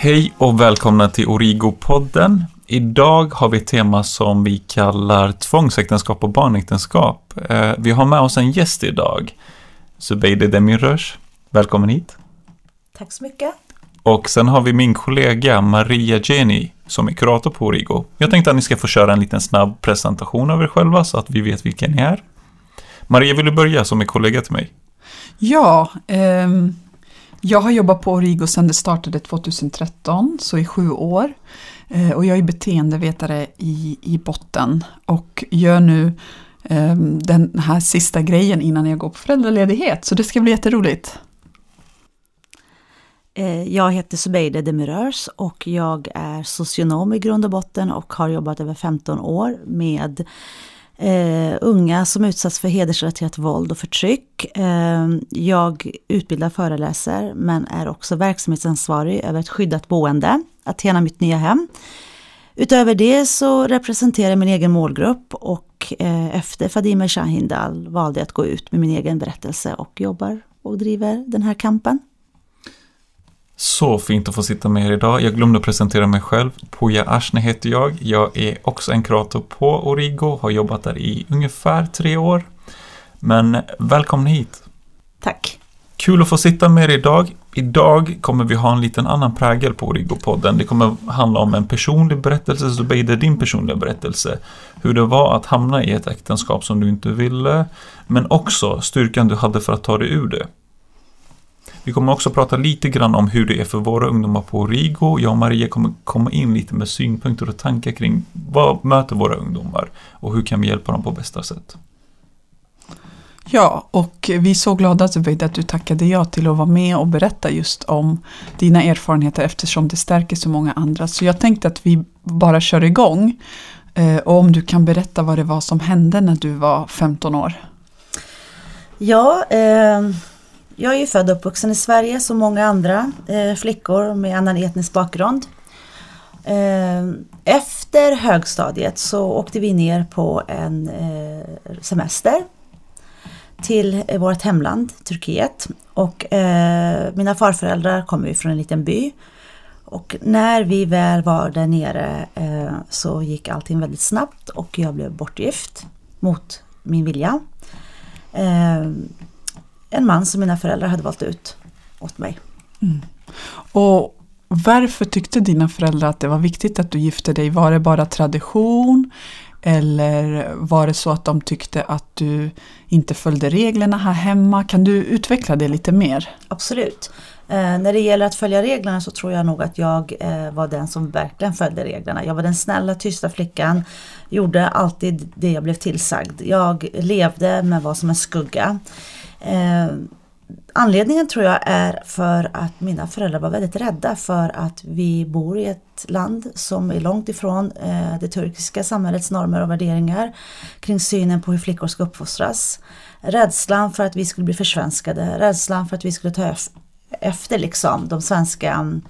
Hej och välkomna till Origo-podden. Idag har vi ett tema som vi kallar tvångsäktenskap och barnäktenskap. Eh, vi har med oss en gäst idag, Zubeide Demirörs. Välkommen hit. Tack så mycket. Och sen har vi min kollega Maria Jenny som är kurator på Origo. Jag tänkte att ni ska få köra en liten snabb presentation av er själva så att vi vet vilka ni är. Maria, vill du börja som är kollega till mig? Ja, ehm, jag har jobbat på Origo sedan det startade 2013, så i sju år. Eh, och jag är beteendevetare i, i botten och gör nu eh, den här sista grejen innan jag går på föräldraledighet, så det ska bli jätteroligt. Eh, jag heter Subeide Demirörs och jag är socionom i grund och botten och har jobbat över 15 år med eh, unga som utsatts för hedersrelaterat våld och förtryck. Eh, jag utbildar föreläser men är också verksamhetsansvarig över ett skyddat boende, Athena mitt nya hem. Utöver det så representerar jag min egen målgrupp och eh, efter Fadime Shahindal valde jag att gå ut med min egen berättelse och jobbar och driver den här kampen. Så fint att få sitta med er idag. Jag glömde presentera mig själv. Poja Ashne heter jag. Jag är också en kurator på Origo, har jobbat där i ungefär tre år. Men välkommen hit! Tack! Kul att få sitta med er idag. Idag kommer vi ha en liten annan prägel på Origo-podden. Det kommer handla om en personlig berättelse, Zubeide, din personliga berättelse. Hur det var att hamna i ett äktenskap som du inte ville, men också styrkan du hade för att ta dig ur det. Vi kommer också prata lite grann om hur det är för våra ungdomar på Rigo. Jag och Maria kommer komma in lite med synpunkter och tankar kring vad möter våra ungdomar och hur kan vi hjälpa dem på bästa sätt. Ja, och vi är så glada Zubeida att du tackade ja till att vara med och berätta just om dina erfarenheter eftersom det stärker så många andra. Så jag tänkte att vi bara kör igång. Eh, och om du kan berätta vad det var som hände när du var 15 år. Ja, eh jag är ju född och uppvuxen i Sverige som många andra eh, flickor med annan etnisk bakgrund. Eh, efter högstadiet så åkte vi ner på en eh, semester till eh, vårt hemland, Turkiet. Och eh, mina farföräldrar kommer ju från en liten by. Och när vi väl var där nere eh, så gick allting väldigt snabbt och jag blev bortgift mot min vilja eh, en man som mina föräldrar hade valt ut åt mig. Mm. Och varför tyckte dina föräldrar att det var viktigt att du gifte dig? Var det bara tradition? Eller var det så att de tyckte att du inte följde reglerna här hemma? Kan du utveckla det lite mer? Absolut. Eh, när det gäller att följa reglerna så tror jag nog att jag eh, var den som verkligen följde reglerna. Jag var den snälla, tysta flickan, gjorde alltid det jag blev tillsagd. Jag levde med vad som en skugga. Eh, anledningen tror jag är för att mina föräldrar var väldigt rädda för att vi bor i ett land som är långt ifrån eh, det turkiska samhällets normer och värderingar kring synen på hur flickor ska uppfostras. Rädslan för att vi skulle bli försvenskade, rädslan för att vi skulle ta efter liksom de svenska um,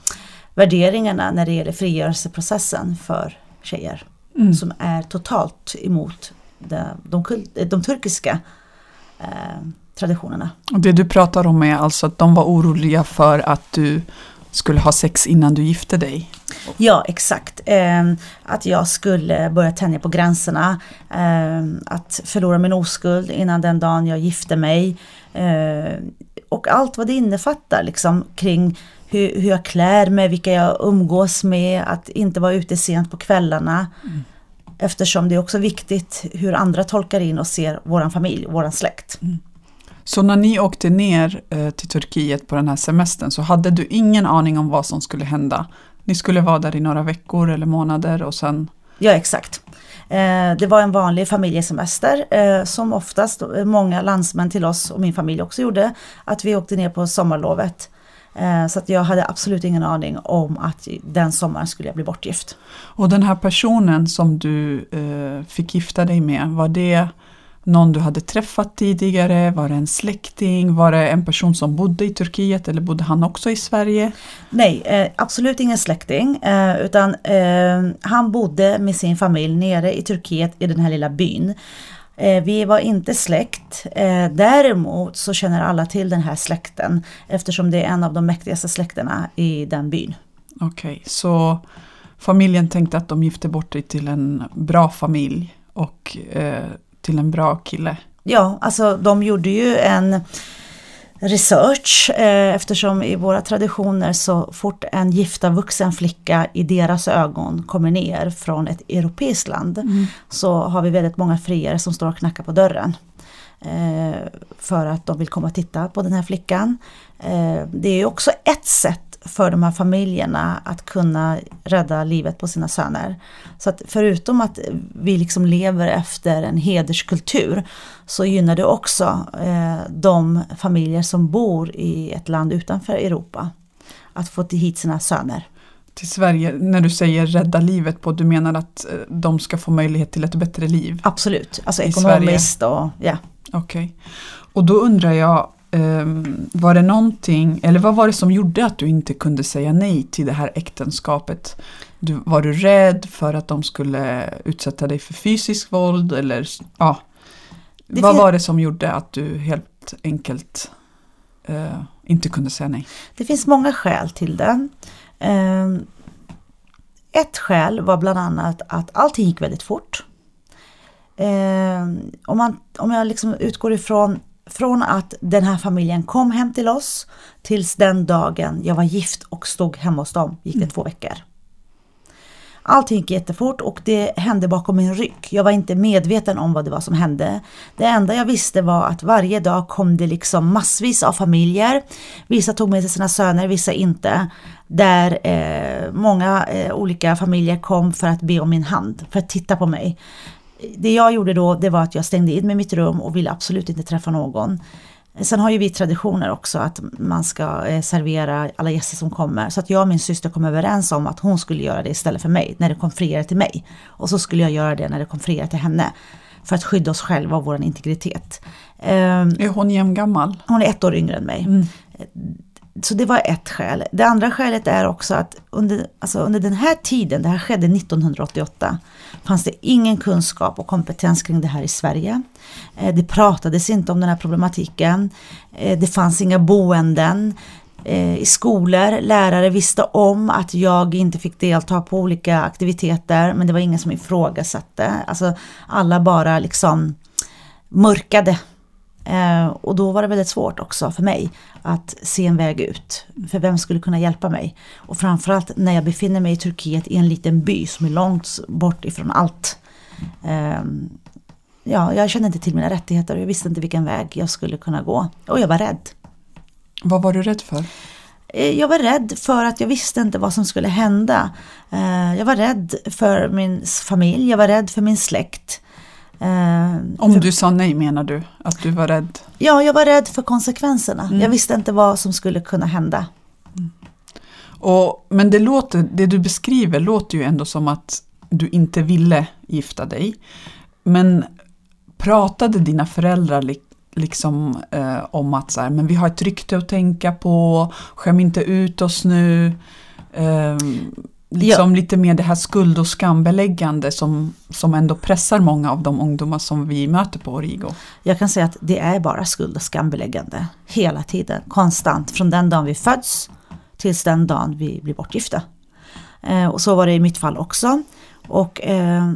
värderingarna när det gäller frigörelseprocessen för tjejer. Mm. Som är totalt emot de, de, de turkiska eh, traditionerna. Och det du pratar om är alltså att de var oroliga för att du skulle ha sex innan du gifte dig? Ja, exakt. Eh, att jag skulle börja tänja på gränserna. Eh, att förlora min oskuld innan den dagen jag gifte mig. Eh, och allt vad det innefattar liksom kring hur, hur jag klär mig, vilka jag umgås med, att inte vara ute sent på kvällarna. Mm. Eftersom det är också viktigt hur andra tolkar in och ser våran familj, våran släkt. Mm. Så när ni åkte ner eh, till Turkiet på den här semestern så hade du ingen aning om vad som skulle hända? Ni skulle vara där i några veckor eller månader och sen? Ja exakt. Eh, det var en vanlig familjesemester eh, som oftast många landsmän till oss och min familj också gjorde. Att vi åkte ner på sommarlovet. Så att jag hade absolut ingen aning om att den sommaren skulle jag bli bortgift. Och den här personen som du fick gifta dig med, var det någon du hade träffat tidigare? Var det en släkting? Var det en person som bodde i Turkiet eller bodde han också i Sverige? Nej, eh, absolut ingen släkting. Eh, utan eh, han bodde med sin familj nere i Turkiet i den här lilla byn. Vi var inte släkt. Däremot så känner alla till den här släkten eftersom det är en av de mäktigaste släkterna i den byn. Okej, så familjen tänkte att de gifte bort dig till en bra familj och till en bra kille. Ja, alltså de gjorde ju en research eh, eftersom i våra traditioner så fort en gifta vuxen flicka i deras ögon kommer ner från ett europeiskt land Mm. så har vi väldigt många friare som står och knackar på dörren. Eh, för att de vill komma och titta på den här flickan. Eh, det är ju också ett sätt för de här familjerna att kunna rädda livet på sina söner. Så att förutom att vi liksom lever efter en hederskultur så gynnar det också eh, de familjer som bor i ett land utanför Europa att få till hit sina söner. Till Sverige, när du säger rädda livet på, du menar att eh, de ska få möjlighet till ett bättre liv? Absolut, alltså ekonomiskt och ja. Okej. Och då undrar jag, ehm, var det någonting, eller vad var det som gjorde att du inte kunde säga nej till det här äktenskapet? Du, var du rädd för att de skulle utsätta dig för fysisk våld eller ja? Det vad var det som gjorde att du helt enkelt eh, inte kunde säga nej? Det finns många skäl till det. Eh, Ett skäl var bland annat att allting gick väldigt fort. Eh, Om, man, om jag liksom utgår ifrån från att den här familjen kom hem till oss tills den dagen jag var gift och stod hemma hos dem gick det två veckor. Allting gick jättefort och det hände bakom min rygg. Jag var inte medveten om vad det var som hände. Det enda jag visste var att varje dag kom det liksom massvis av familjer. Vissa tog med sig sina söner, vissa inte. Där eh, många eh, olika familjer kom för att be om min hand, för att titta på mig. Det jag gjorde då det var att jag stängde in mig i mitt rum och ville absolut inte träffa någon. Sen har ju vi traditioner också att man ska eh, servera alla gäster som kommer. Så att jag och min syster kom överens om att hon skulle göra det istället för mig när det kom friare till mig. Och så skulle jag göra det när det kom friare till henne. För att skydda oss själva och vår integritet. Ehm, Är hon jämngammal? hon är ett år yngre än mig. Mm. Så det var ett skäl. Det andra skälet är också att under, alltså under den här tiden, det här skedde 1988, fanns det ingen kunskap och kompetens kring det här i Sverige. Eh, det pratades inte om den här problematiken. Eh, det fanns inga boenden. Eh, I skolor, lärare visste om att jag inte fick delta på olika aktiviteter men det var ingen som ifrågasatte. Alltså alla bara liksom mörkade Eh, och då var det väldigt svårt också för mig att se en väg ut. För vem skulle kunna hjälpa mig? Och framförallt när jag befinner mig i Turkiet i en liten by som är långt bort ifrån allt. Eh, ja, jag kände inte till mina rättigheter och jag visste inte vilken väg jag skulle kunna gå. Och jag var rädd. Vad var du rädd för? Eh, Jag var rädd för att jag visste inte vad som skulle hända. Jag var rädd för min familj, jag var rädd för min släkt. Eh, Om för- du sa nej menar du? Att du var rädd? Ja, jag var rädd för konsekvenserna. Mm. Jag visste inte vad som skulle kunna hända. Och, men det, låter, det du beskriver låter ju ändå som att du inte ville gifta dig. Men pratade dina föräldrar li, liksom eh, om att så här, men vi har ett rykte att tänka på, skäm inte ut oss nu. Eh, liksom lite mer det här skuld och skambeläggande som, som ändå pressar många av de ungdomar som vi möter på Origo. Jag kan säga att det är bara skuld och skambeläggande. Hela tiden, konstant. Från den dagen vi föds tills den dagen vi blir bortgifta. Eh, och så var det i mitt fall också. Och eh,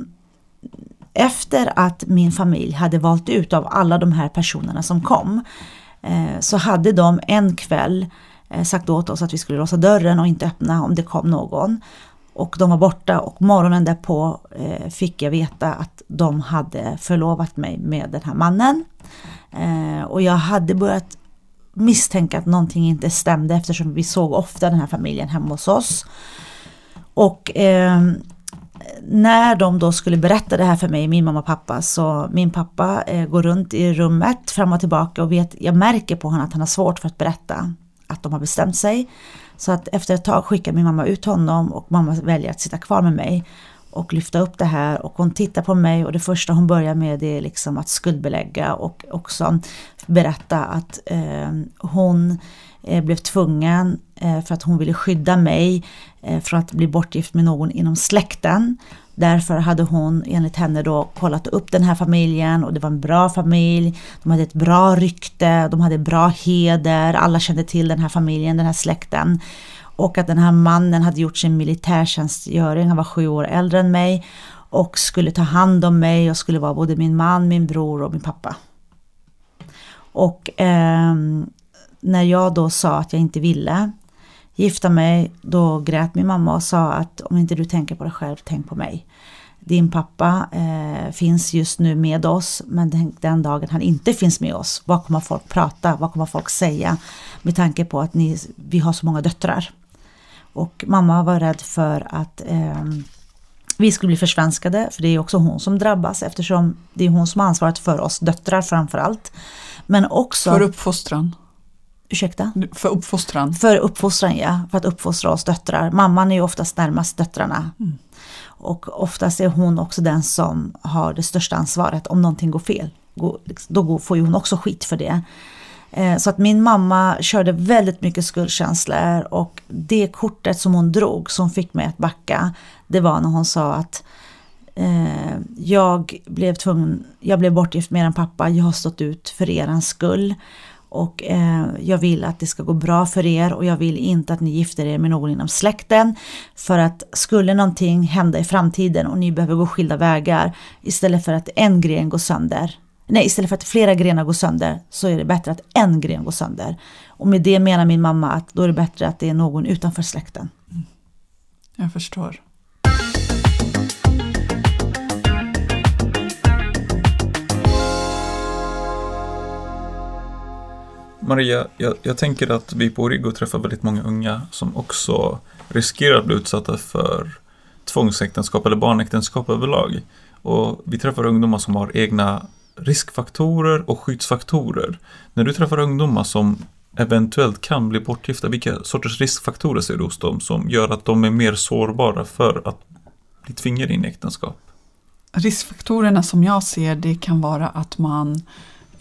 efter att min familj hade valt ut av alla de här personerna som kom eh, så hade de en kväll Eh, sagt åt oss att vi skulle låsa dörren och inte öppna om det kom någon. Och de var borta och morgonen därpå eh, fick jag veta att de hade förlovat mig med den här mannen. Eh, och jag hade börjat misstänka att någonting inte stämde eftersom vi såg ofta den här familjen hemma hos oss. Och eh, när de då skulle berätta det här för mig, min mamma och pappa, så min pappa eh, går runt i rummet fram och tillbaka och vet, jag märker på honom att han har svårt för att berätta att de har bestämt sig. Så att efter ett tag skickar min mamma ut honom och mamma väljer att sitta kvar med mig och lyfta upp det här och hon tittar på mig och det första hon börjar med är liksom att skuldbelägga och också berätta att eh, hon eh, blev tvungen eh, för att hon ville skydda mig eh, från att bli bortgift med någon inom släkten. Därför hade hon enligt henne då kollat upp den här familjen och det var en bra familj. De hade ett bra rykte, de hade bra heder, alla kände till den här familjen, den här släkten. Och att den här mannen hade gjort sin militärtjänstgöring, han var sju år äldre än mig och skulle ta hand om mig och skulle vara både min man, min bror och min pappa. Och eh, när jag då sa att jag inte ville gifta mig, då grät min mamma och sa att om inte du tänker på dig själv, tänk på mig. Din pappa eh, finns just nu med oss, men den, den, dagen han inte finns med oss, vad kommer folk prata, vad kommer folk säga? Med tanke på att ni, vi har så många döttrar. Och mamma var rädd för att eh, vi skulle bli försvenskade, för det är också hon som drabbas eftersom det är hon som har ansvaret för oss döttrar framförallt. Men också... För uppfostran? Ursäkta? För uppfostran? För uppfostran, ja. För att uppfostra oss döttrar. Mamman är ju oftast närmast döttrarna. Mm. Och oftast är hon också den som har det största ansvaret om någonting går fel. Då får ju hon också skit för det. Eh, så att min mamma körde väldigt mycket skuldkänslor och det kortet som hon drog som fick mig att backa det var när hon sa att eh, jag blev tvungen, jag blev bortgift med en pappa, jag har stått ut för er skull och eh, jag vill att det ska gå bra för er och jag vill inte att ni gifter er med någon inom släkten. För att skulle någonting hända i framtiden och ni behöver gå skilda vägar istället för att en gren går sönder Nej, istället för att flera grenar går sönder så är det bättre att en gren går sönder. Och med det menar min mamma att då är det bättre att det är någon utanför släkten. Mm. Jag förstår. Maria, jag, jag, tänker att vi på Origo träffar väldigt många unga som också riskerar att bli utsatta för tvångsäktenskap eller barnäktenskap överlag. Och vi träffar ungdomar som har egna riskfaktorer och skyddsfaktorer. När du träffar ungdomar som eventuellt kan bli bortgifta, vilka sorters riskfaktorer ser du hos dem som gör att de är mer sårbara för att bli tvingade in i äktenskap? Riskfaktorerna som jag ser det kan vara att man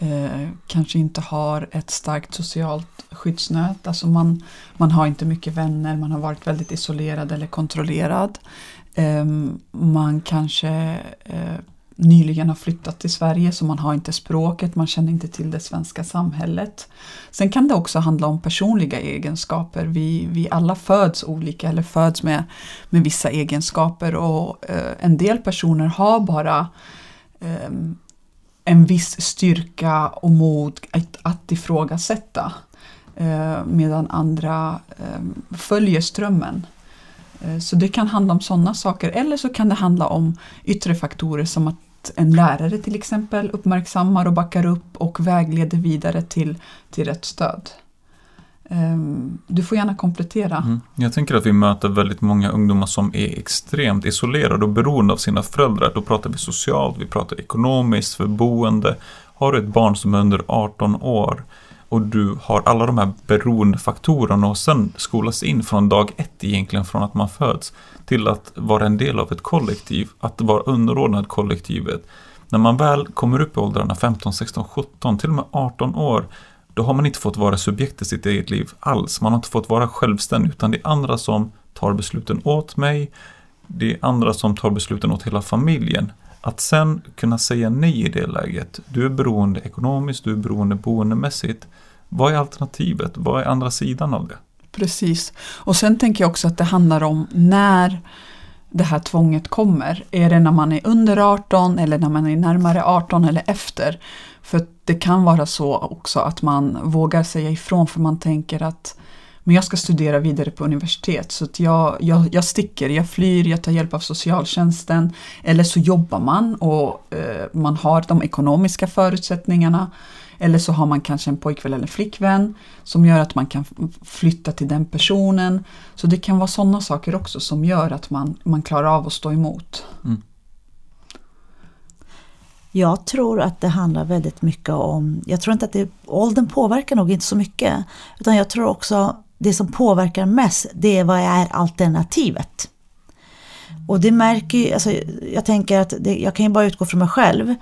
eh, kanske inte har ett starkt socialt skyddsnät. Alltså man, man har inte mycket vänner, man har varit väldigt isolerad eller kontrollerad. Eh, man kanske eh, nyligen har flyttat till Sverige så man har inte språket, man känner inte till det svenska samhället. Sen kan det också handla om personliga egenskaper. Vi, vi alla föds olika eller föds med, med vissa egenskaper och eh, en del personer har bara eh, en viss styrka och mod att, att ifrågasätta eh, medan andra eh, följer strömmen. Eh, så det kan handla om sådana saker eller så kan det handla om yttre faktorer som att en lärare till exempel uppmärksammar och backar upp och vägleder vidare till, till rätt stöd. Ehm, du får gärna komplettera. Mm. Jag tänker att vi möter väldigt många ungdomar som är extremt isolerade och beroende av sina föräldrar. Då pratar vi socialt, vi pratar ekonomiskt, för boende. Har du ett barn som är under 18 år och du har alla de här beroendefaktorerna och sen skolas in från dag ett egentligen från att man föds till att vara en del av ett kollektiv, att vara underordnad kollektivet. När man väl kommer upp i åldrarna 15, 16, 17, till och med 18 år, då har man inte fått vara subjekt i sitt eget liv alls. Man har inte fått vara självständig, utan det är andra som tar besluten åt mig. Det är andra som tar besluten åt hela familjen. Att sen kunna säga nej i det läget, du är beroende ekonomiskt, du är beroende boendemässigt. Vad är alternativet? Vad är andra sidan av det? Precis. Och sen tänker jag också att det handlar om när det här tvånget kommer. Är det när man är under 18 eller när man är närmare 18 eller efter? För det kan vara så också att man vågar säga ifrån för man tänker att men jag ska studera vidare på universitet så att jag, jag, jag sticker, jag flyr, jag tar hjälp av socialtjänsten. Eller så jobbar man och eh, man har de ekonomiska förutsättningarna. Eller så har man kanske en pojkvän eller flickvän som gör att man kan flytta till den personen. Så det kan vara sådana saker också som gör att man, man klarar av att stå emot. Mm. Jag tror att det handlar väldigt mycket om, jag tror inte att det, åldern påverkar nog inte så mycket. Utan jag tror också det som påverkar mest, det är vad är alternativet? Och det märker ju, alltså, jag tänker att det, jag kan ju bara utgå från mig själv.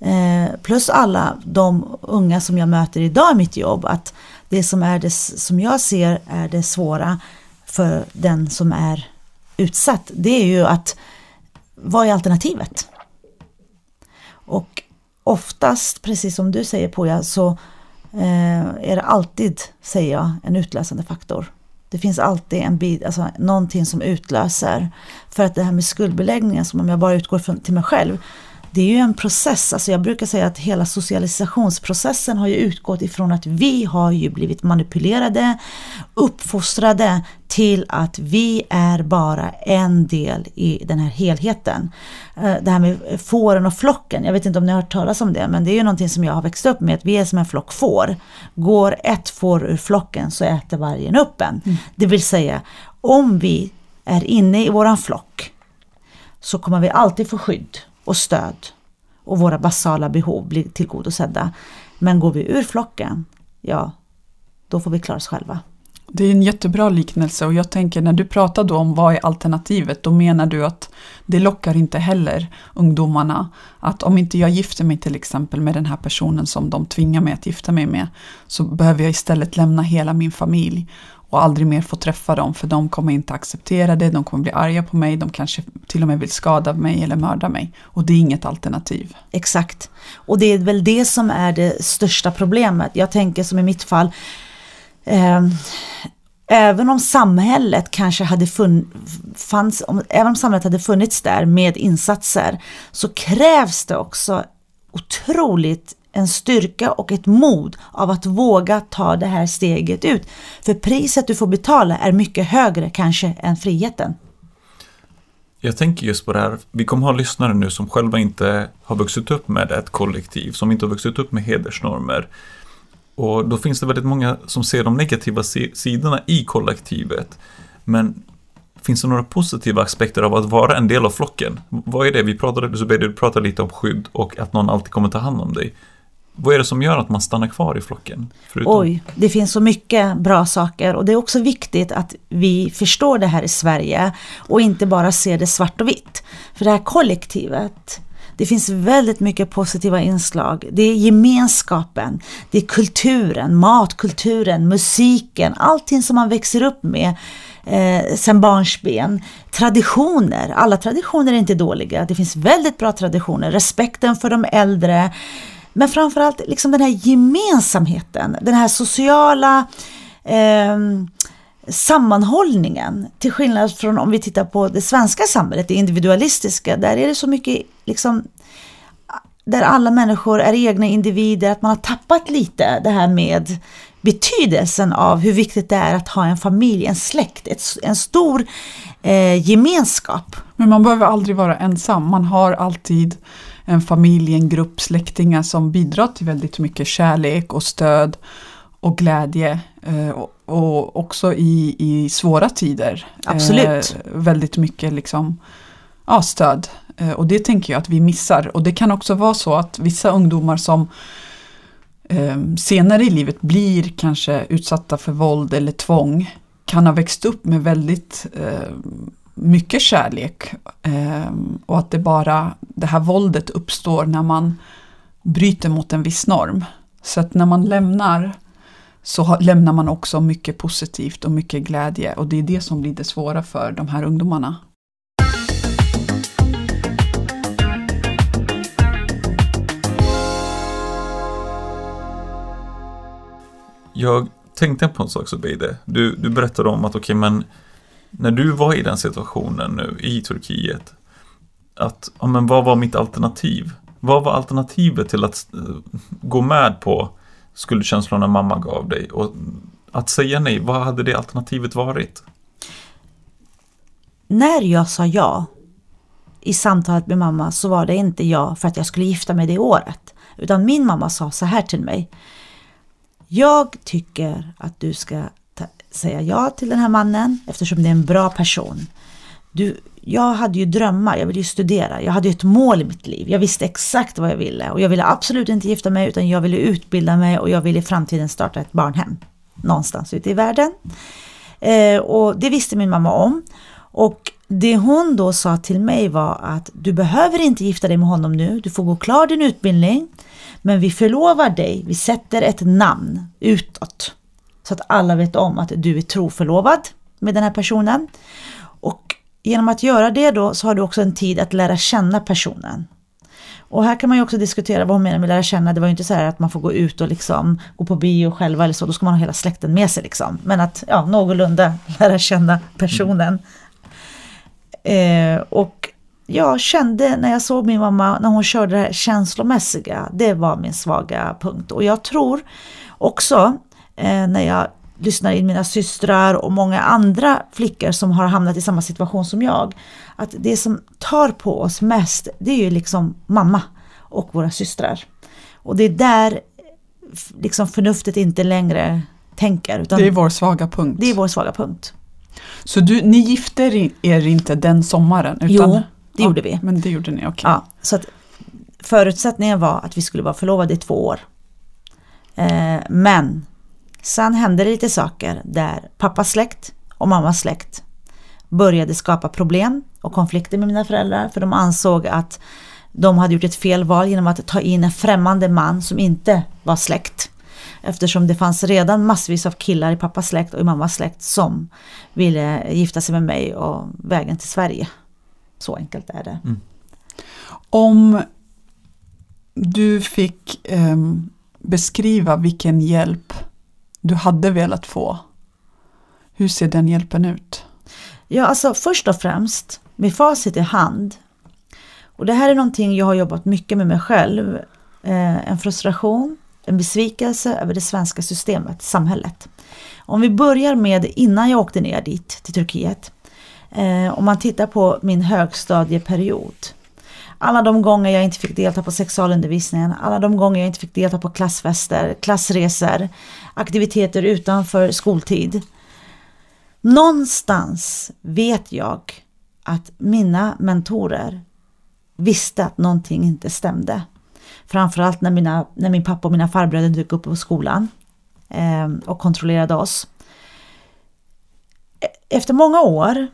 Eh, plus alla de unga som jag möter idag i mitt jobb, att det som, är det som jag ser är det svåra för den som är utsatt, det är ju att vad är alternativet? Och oftast, precis som du säger Poja, så eh, är det alltid, säger jag, en utlösande faktor. Det finns alltid en bit, alltså någonting som utlöser. För att det här med skuldbeläggningen, som om jag bara utgår från, till mig själv, det är ju en process. Alltså jag brukar säga att hela socialisationsprocessen har ju utgått ifrån att vi har ju blivit manipulerade, uppfostrade till att vi är bara en del i den här helheten. Eh, det här med fåren och flocken, jag vet inte om ni har hört talas om det, men det är ju någonting som jag har växt upp med, att vi är som en flock får. Går ett får ur flocken så äter vargen upp en. Mm. Det vill säga, om vi är inne i våran flock så kommer vi alltid få skydd och stöd och våra basala behov blir tillgodosedda. Men går vi ur flocken, ja, då får vi klara oss själva. Det är en jättebra liknelse och jag tänker när du pratar då om vad är alternativet, då menar du att det lockar inte heller ungdomarna att om inte jag gifter mig till exempel med den här personen som de tvingar mig att gifta mig med så behöver jag istället lämna hela min familj och aldrig mer få träffa dem för de kommer inte acceptera det, de kommer bli arga på mig, de kanske till och med vill skada mig eller mörda mig. Och det är inget alternativ. Exakt. Och det är väl det som är det största problemet. Jag tänker som i mitt fall, Ehm, även om samhället kanske hade funnits, även om samhället hade funnits där med insatser så krävs det också otroligt en styrka och ett mod av att våga ta det här steget ut. För priset du får betala är mycket högre kanske än friheten. Jag tänker just på det här, vi kommer ha lyssnare nu som själva inte har vuxit upp med ett kollektiv, som inte har vuxit upp med hedersnormer. Och då finns det väldigt många som ser de negativa sidorna i kollektivet. Men finns det några positiva aspekter av att vara en del av flocken? Vad är det? Vi pratade, du pratade lite om skydd och att någon alltid kommer ta hand om dig. Vad är det som gör att man stannar kvar i flocken? Förutom... Oj, det finns så mycket bra saker och det är också viktigt att vi förstår det här i Sverige och inte bara ser det svart och vitt. För det här kollektivet, det finns väldigt mycket positiva inslag. Det är gemenskapen, det är kulturen, matkulturen, musiken, allting som man växer upp med eh, sen barnsben. Traditioner, alla traditioner är inte dåliga. Det finns väldigt bra traditioner. Respekten för de äldre, men framförallt liksom den här gemensamheten, den här sociala eh, sammanhållningen. Till skillnad från om vi tittar på det svenska samhället, det individualistiska, där är det så mycket liksom där alla människor är egna individer, att man har tappat lite det här med betydelsen av hur viktigt det är att ha en familj, en släkt, ett, en stor eh, gemenskap. Men man behöver aldrig vara ensam, man har alltid en familj, en grupp släktingar som bidrar till väldigt mycket kärlek och stöd och glädje. Eh, och också i, i svåra tider. Absolut. Eh, väldigt mycket liksom, ja, stöd. Eh, och det tänker jag att vi missar. Och det kan också vara så att vissa ungdomar som senare i livet blir kanske utsatta för våld eller tvång kan ha växt upp med väldigt mycket kärlek eh, och att det bara, det här våldet uppstår när man bryter mot en viss norm. Så att när man lämnar så lämnar man också mycket positivt och mycket glädje och det är det som blir det svåra för de här ungdomarna. Jag tänkte på en sak Zubeide. Du, du berättade om att okej okay, men när du var i den situationen nu i Turkiet, att, ja, men vad var mitt alternativ? Vad var alternativet till att uh, gå med på skuldkänslorna mamma gav dig? Och att säga nej, vad hade det alternativet varit? När jag sa ja i samtalet med mamma så var det inte jag för att jag skulle gifta mig det året. Utan min mamma sa så här till mig. Jag tycker att du ska säga ja till den här mannen eftersom det är en bra person. Du, jag hade ju drömmar, jag ville ju studera, jag hade ju ett mål i mitt liv. Jag visste exakt vad jag ville och jag ville absolut inte gifta mig utan jag ville utbilda mig och jag ville i framtiden starta ett barnhem någonstans ute i världen. Eh, och det visste min mamma om. Och det hon då sa till mig var att du behöver inte gifta dig med honom nu, du får gå klar din utbildning. Men vi förlovar dig, vi sätter ett namn utåt. Så att alla vet om att du är troförlovad med den här personen. Genom att göra det då så har du också en tid att lära känna personen. Och här kan man ju också diskutera vad hon menar med lära känna. Det var ju inte så här att man får gå ut och liksom gå på bio själva eller så. Då ska man ha hela släkten med sig liksom. Men att ja, någorlunda lära känna personen. Eh, och jag kände när jag såg min mamma när hon körde det här känslomässiga. Det var min svaga punkt. Och jag tror också eh, när jag lyssnar in mina systrar och många andra flickor som har hamnat i samma situation som jag. Att det som tar på oss mest det är ju liksom mamma och våra systrar. Och det är där liksom förnuftet inte längre tänker. Det är vår svaga punkt. Det är vår svaga punkt. Så du, ni gifte er inte den sommaren? Utan, jo, det ja, gjorde vi. Men det gjorde ni, okej. Okay. Ja, så att förutsättningen var att vi skulle vara förlovade i två år. Eh, men Sen hände det lite saker där pappas släkt och mammas släkt började skapa problem och konflikter med mina föräldrar för de ansåg att de hade gjort ett fel val genom att ta in en främmande man som inte var släkt. Eftersom det fanns redan massvis av killar i pappas släkt och i mammas släkt som ville gifta sig med mig och vägen till Sverige. Så enkelt är det. Mm. Om du fick eh, beskriva vilken hjälp du hade velat få. Hur ser den hjälpen ut? Ja, alltså först och främst med facit i hand. Och det här är någonting jag har jobbat mycket med mig själv. Eh, en frustration, en besvikelse över det svenska systemet, samhället. Om vi börjar med innan jag åkte ner dit till Turkiet. Eh, om man tittar på min högstadieperiod. Alla de gånger jag inte fick delta på sexualundervisningen, alla de gånger jag inte fick delta på klassfester, klassresor, aktiviteter utanför skoltid. Någonstans vet jag att mina mentorer visste att någonting inte stämde. Framförallt när, mina, när min pappa och mina farbröder dök upp på skolan eh, och kontrollerade oss. E-, efter många år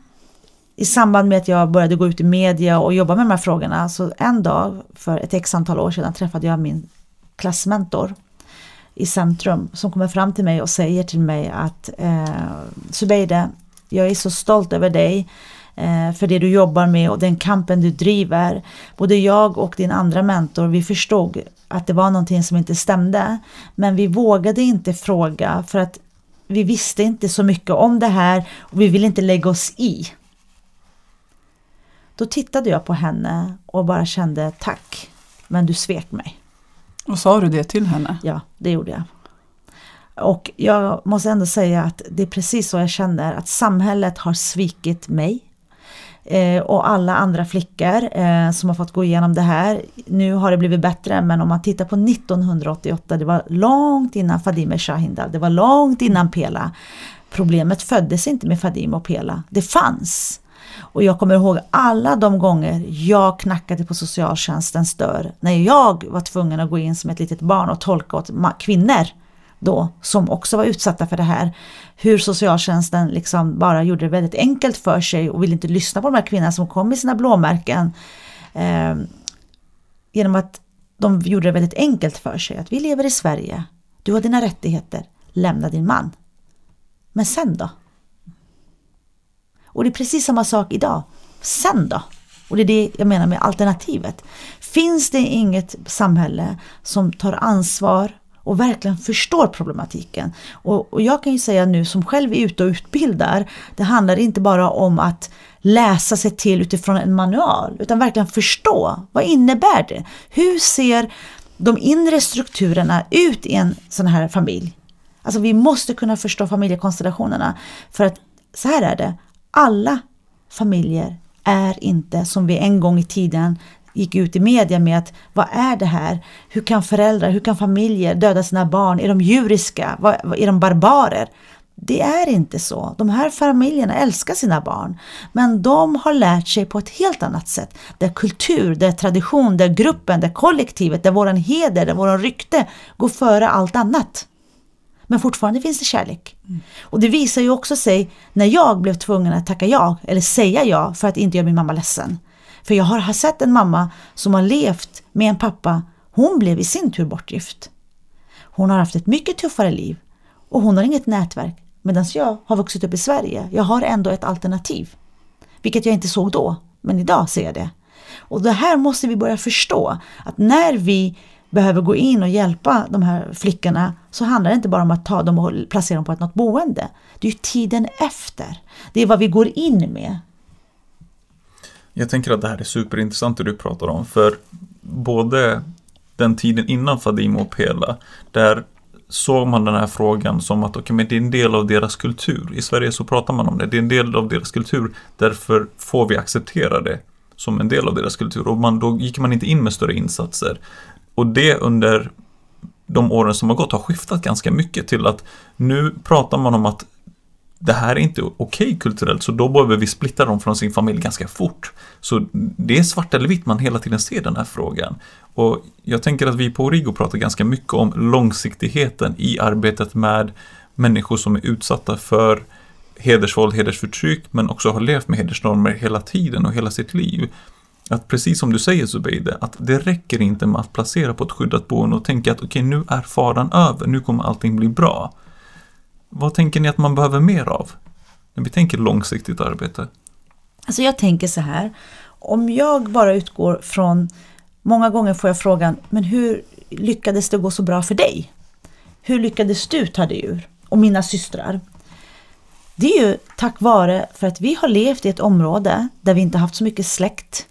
i samband med att jag började gå ut i media och jobba med de här frågorna så en dag för ett x antal år sedan träffade jag min klassmentor i centrum som kommer fram till mig och säger till mig att eh, Subeide, jag är så stolt över dig eh, för det du jobbar med och den kampen du driver. Både jag och din andra mentor, vi förstod att det var någonting som inte stämde. Men vi vågade inte fråga för att vi visste inte så mycket om det här och vi ville inte lägga oss i. Då tittade jag på henne och bara kände tack, men du svek mig. Och sa du det till henne? Ja, det gjorde jag. Och jag måste ändå säga att det är precis så jag känner att samhället har svikit mig. Eh, och alla andra flickor eh, som har fått gå igenom det här. Nu har det blivit bättre men om man tittar på 1988, det var långt innan Fadime Shahindal, det var långt innan Pela. Problemet föddes inte med Fadime och Pela, det fanns. Och jag kommer ihåg alla de gånger jag knackade på socialtjänstens dörr när jag var tvungen att gå in som ett litet barn och tolka åt kvinnor då som också var utsatta för det här. Hur socialtjänsten liksom bara gjorde det väldigt enkelt för sig och ville inte lyssna på de här kvinnorna som kom med sina blåmärken. Eh, genom att de gjorde det väldigt enkelt för sig. Att vi lever i Sverige, du har dina rättigheter, lämna din man. Men sen då? Och det är precis samma sak idag. Sen då? Och det är det jag menar med alternativet. Finns det inget samhälle som tar ansvar och verkligen förstår problematiken. Och, och, jag kan ju säga nu som själv är ute och utbildar, det handlar inte bara om att läsa sig till utifrån en manual, utan verkligen förstå. Vad innebär det? Hur ser de inre strukturerna ut i en sån här familj? Alltså vi måste kunna förstå familjekonstellationerna. För att så här är det, alla familjer är inte som vi en gång i tiden gick ut i media med att vad är det här? Hur kan föräldrar, hur kan familjer döda sina barn? Är de djuriska? Är de barbarer? Det är inte så. De här familjerna älskar sina barn. Men de har lärt sig på ett helt annat sätt. Där kultur, där tradition, där gruppen, där kollektivet, där våran heder, där våran rykte går före allt annat. Men fortfarande finns det kärlek. Mm. Och det visar ju också sig när jag blev tvungen att tacka ja, eller säga ja för att inte göra min mamma ledsen. För jag har sett en mamma som har levt med en pappa, hon blev i sin tur bortgift. Hon har haft ett mycket tuffare liv och hon har inget nätverk. Medan jag har vuxit upp i Sverige, jag har ändå ett alternativ. Vilket jag inte såg då, men idag ser jag det. Och det här måste vi börja förstå. Att när vi behöver gå in och hjälpa de här flickorna så handlar det inte bara om att ta dem och placera dem på ett något boende. Det är ju tiden efter. Det är vad vi går in med. Jag tänker att det här är superintressant det du pratar om, för både den tiden innan Fadime och Pela, där såg man den här frågan som att okay, men det är en del av deras kultur. I Sverige så pratar man om det, det är en del av deras kultur, därför får vi acceptera det som en del av deras kultur. Och man, då gick man inte in med större insatser. Och det under de åren som har gått har skiftat ganska mycket till att nu pratar man om att det här är inte okej okay kulturellt, så då behöver vi splitta dem från sin familj ganska fort. Så det är svart eller vitt man hela tiden ser den här frågan. Och jag tänker att vi på Origo pratar ganska mycket om långsiktigheten i arbetet med människor som är utsatta för hedersvåld, hedersförtryck, men också har levt med hedersnormer hela tiden och hela sitt liv. Att precis som du säger Zubeide, att det räcker inte med att placera på ett skyddat boende och tänka att okej, okay, nu är faran över, nu kommer allting bli bra. Vad tänker ni att man behöver mer av? När vi tänker långsiktigt arbete. Alltså jag tänker så här, om jag bara utgår från, många gånger får jag frågan, men hur lyckades det gå så bra för dig? Hur lyckades du ta dig ur? Och mina systrar. Det är ju tack vare för att vi har levt i ett område där vi inte haft så mycket släkt.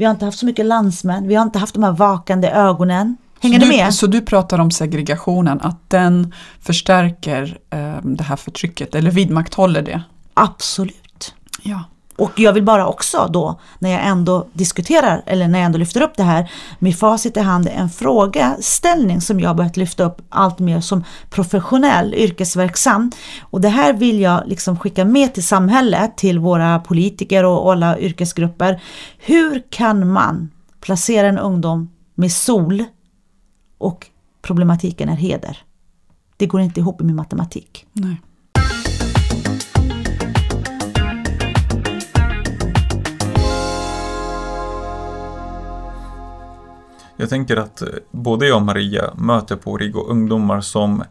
Vi har inte haft så mycket landsmän, vi har inte haft de här vakande ögonen. Hänger så du med? Så du pratar om segregationen, att den förstärker eh, det här förtrycket eller vidmakthåller det? Absolut. Ja. Och jag vill bara också då, när jag ändå diskuterar, eller när jag ändå lyfter upp det här med facit i hand, en frågeställning som jag börjat lyfta upp allt mer som professionell, yrkesverksam. Och det här vill jag liksom skicka med till samhället, till våra politiker och alla yrkesgrupper. Hur kan man placera en ungdom med sol och problematiken är heder? Det går inte ihop med matematik. Nej. Jag tänker att eh, både jag och Maria möter på Rigo ungdomar som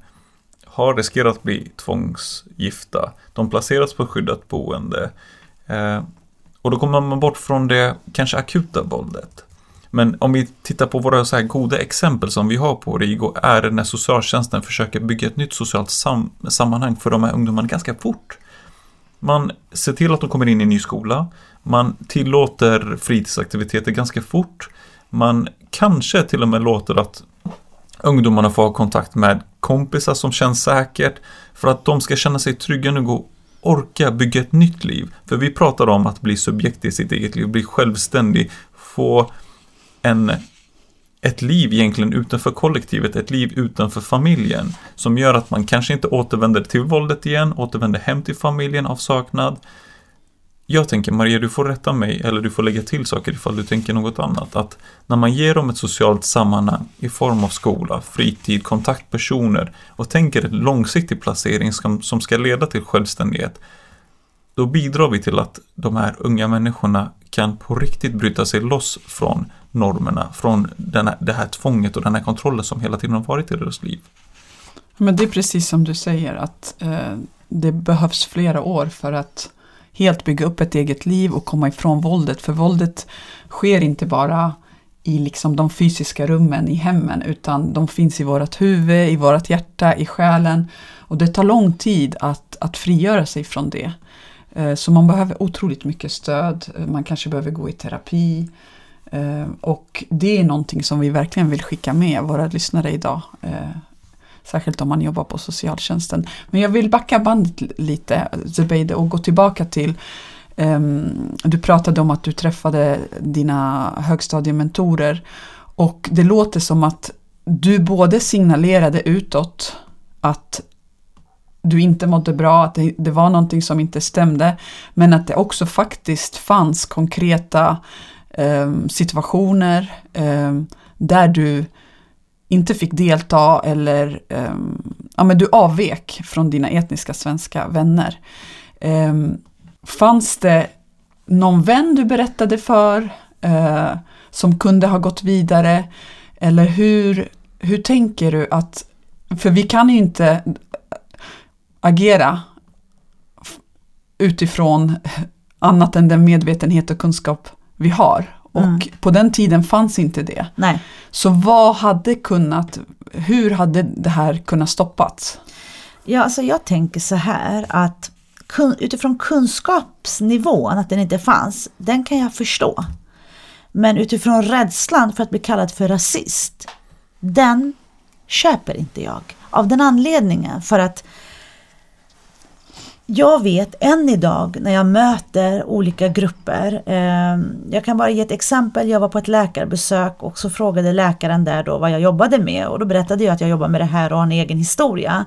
har riskerat att bli tvångsgifta. De placeras på skyddat boende. Eh, och då kommer man bort från det kanske akuta våldet. Men om vi tittar på våra så här goda exempel som vi har på Rigo är det när socialtjänsten försöker bygga ett nytt socialt sam sammanhang för de här ungdomarna ganska fort. Man ser till att de kommer in i en ny skola. Man tillåter fritidsaktiviteter ganska fort. Man kanske till och med låter att ungdomarna får ha kontakt med kompisar som känns säkert för att de ska känna sig trygga nog och orka bygga ett nytt liv. För vi pratar om att bli subjekt i sitt eget liv, bli självständig, få en, ett liv egentligen utanför kollektivet, ett liv utanför familjen som gör att man kanske inte återvänder till våldet igen, återvänder hem till familjen av saknad jag tänker Maria, du får rätta mig eller du får lägga till saker ifall du tänker något annat. Att när man ger dem ett socialt sammanhang i form av skola, fritid, kontaktpersoner och tänker en långsiktig placering som, som ska leda till självständighet. Då bidrar vi till att de här unga människorna kan på riktigt bryta sig loss från normerna, från här, det här tvånget och den här kontrollen som hela tiden har varit i deras liv. Men det är precis som du säger att eh, det behövs flera år för att helt bygga upp ett eget liv och komma ifrån våldet. För våldet sker inte bara i liksom de fysiska rummen i hemmen utan de finns i vårt huvud, i vårt hjärta, i själen. Och det tar lång tid att, att frigöra sig från det. Eh, så man behöver otroligt mycket stöd, eh, man kanske behöver gå i terapi. Eh, och det är någonting som vi verkligen vill skicka med våra lyssnare idag. Särskilt om man jobbar på socialtjänsten. Men jag vill backa bandet lite, Zubeide, och gå tillbaka till um, Du pratade om att du träffade dina högstadiementorer. Och det låter som att du både signalerade utåt att du inte mådde bra, att det, det, var någonting som inte stämde, men att det också faktiskt fanns konkreta eh, situationer eh, där du inte fick delta eller um, ja, men du avvek från dina etniska svenska vänner. Um, fanns det någon vän du berättade för uh, som kunde ha gått vidare? Eller hur, hur tänker du att, för vi kan ju inte agera utifrån annat än den medvetenhet och kunskap vi har och Mm. på den tiden fanns inte det. Nej. Så vad hade kunnat, hur hade det här kunnat stoppats? Ja, alltså jag tänker så här att kun, utifrån kunskapsnivån, att den inte fanns, den kan jag förstå. Men utifrån rädslan för att bli kallad för rasist, den köper inte jag. Av den anledningen, för att jag vet än idag när jag möter olika grupper. Eh, jag kan bara ge ett exempel. Jag var på ett läkarbesök och så frågade läkaren där då vad jag jobbade med och då berättade jag att jag jobbar med det här och har en egen historia.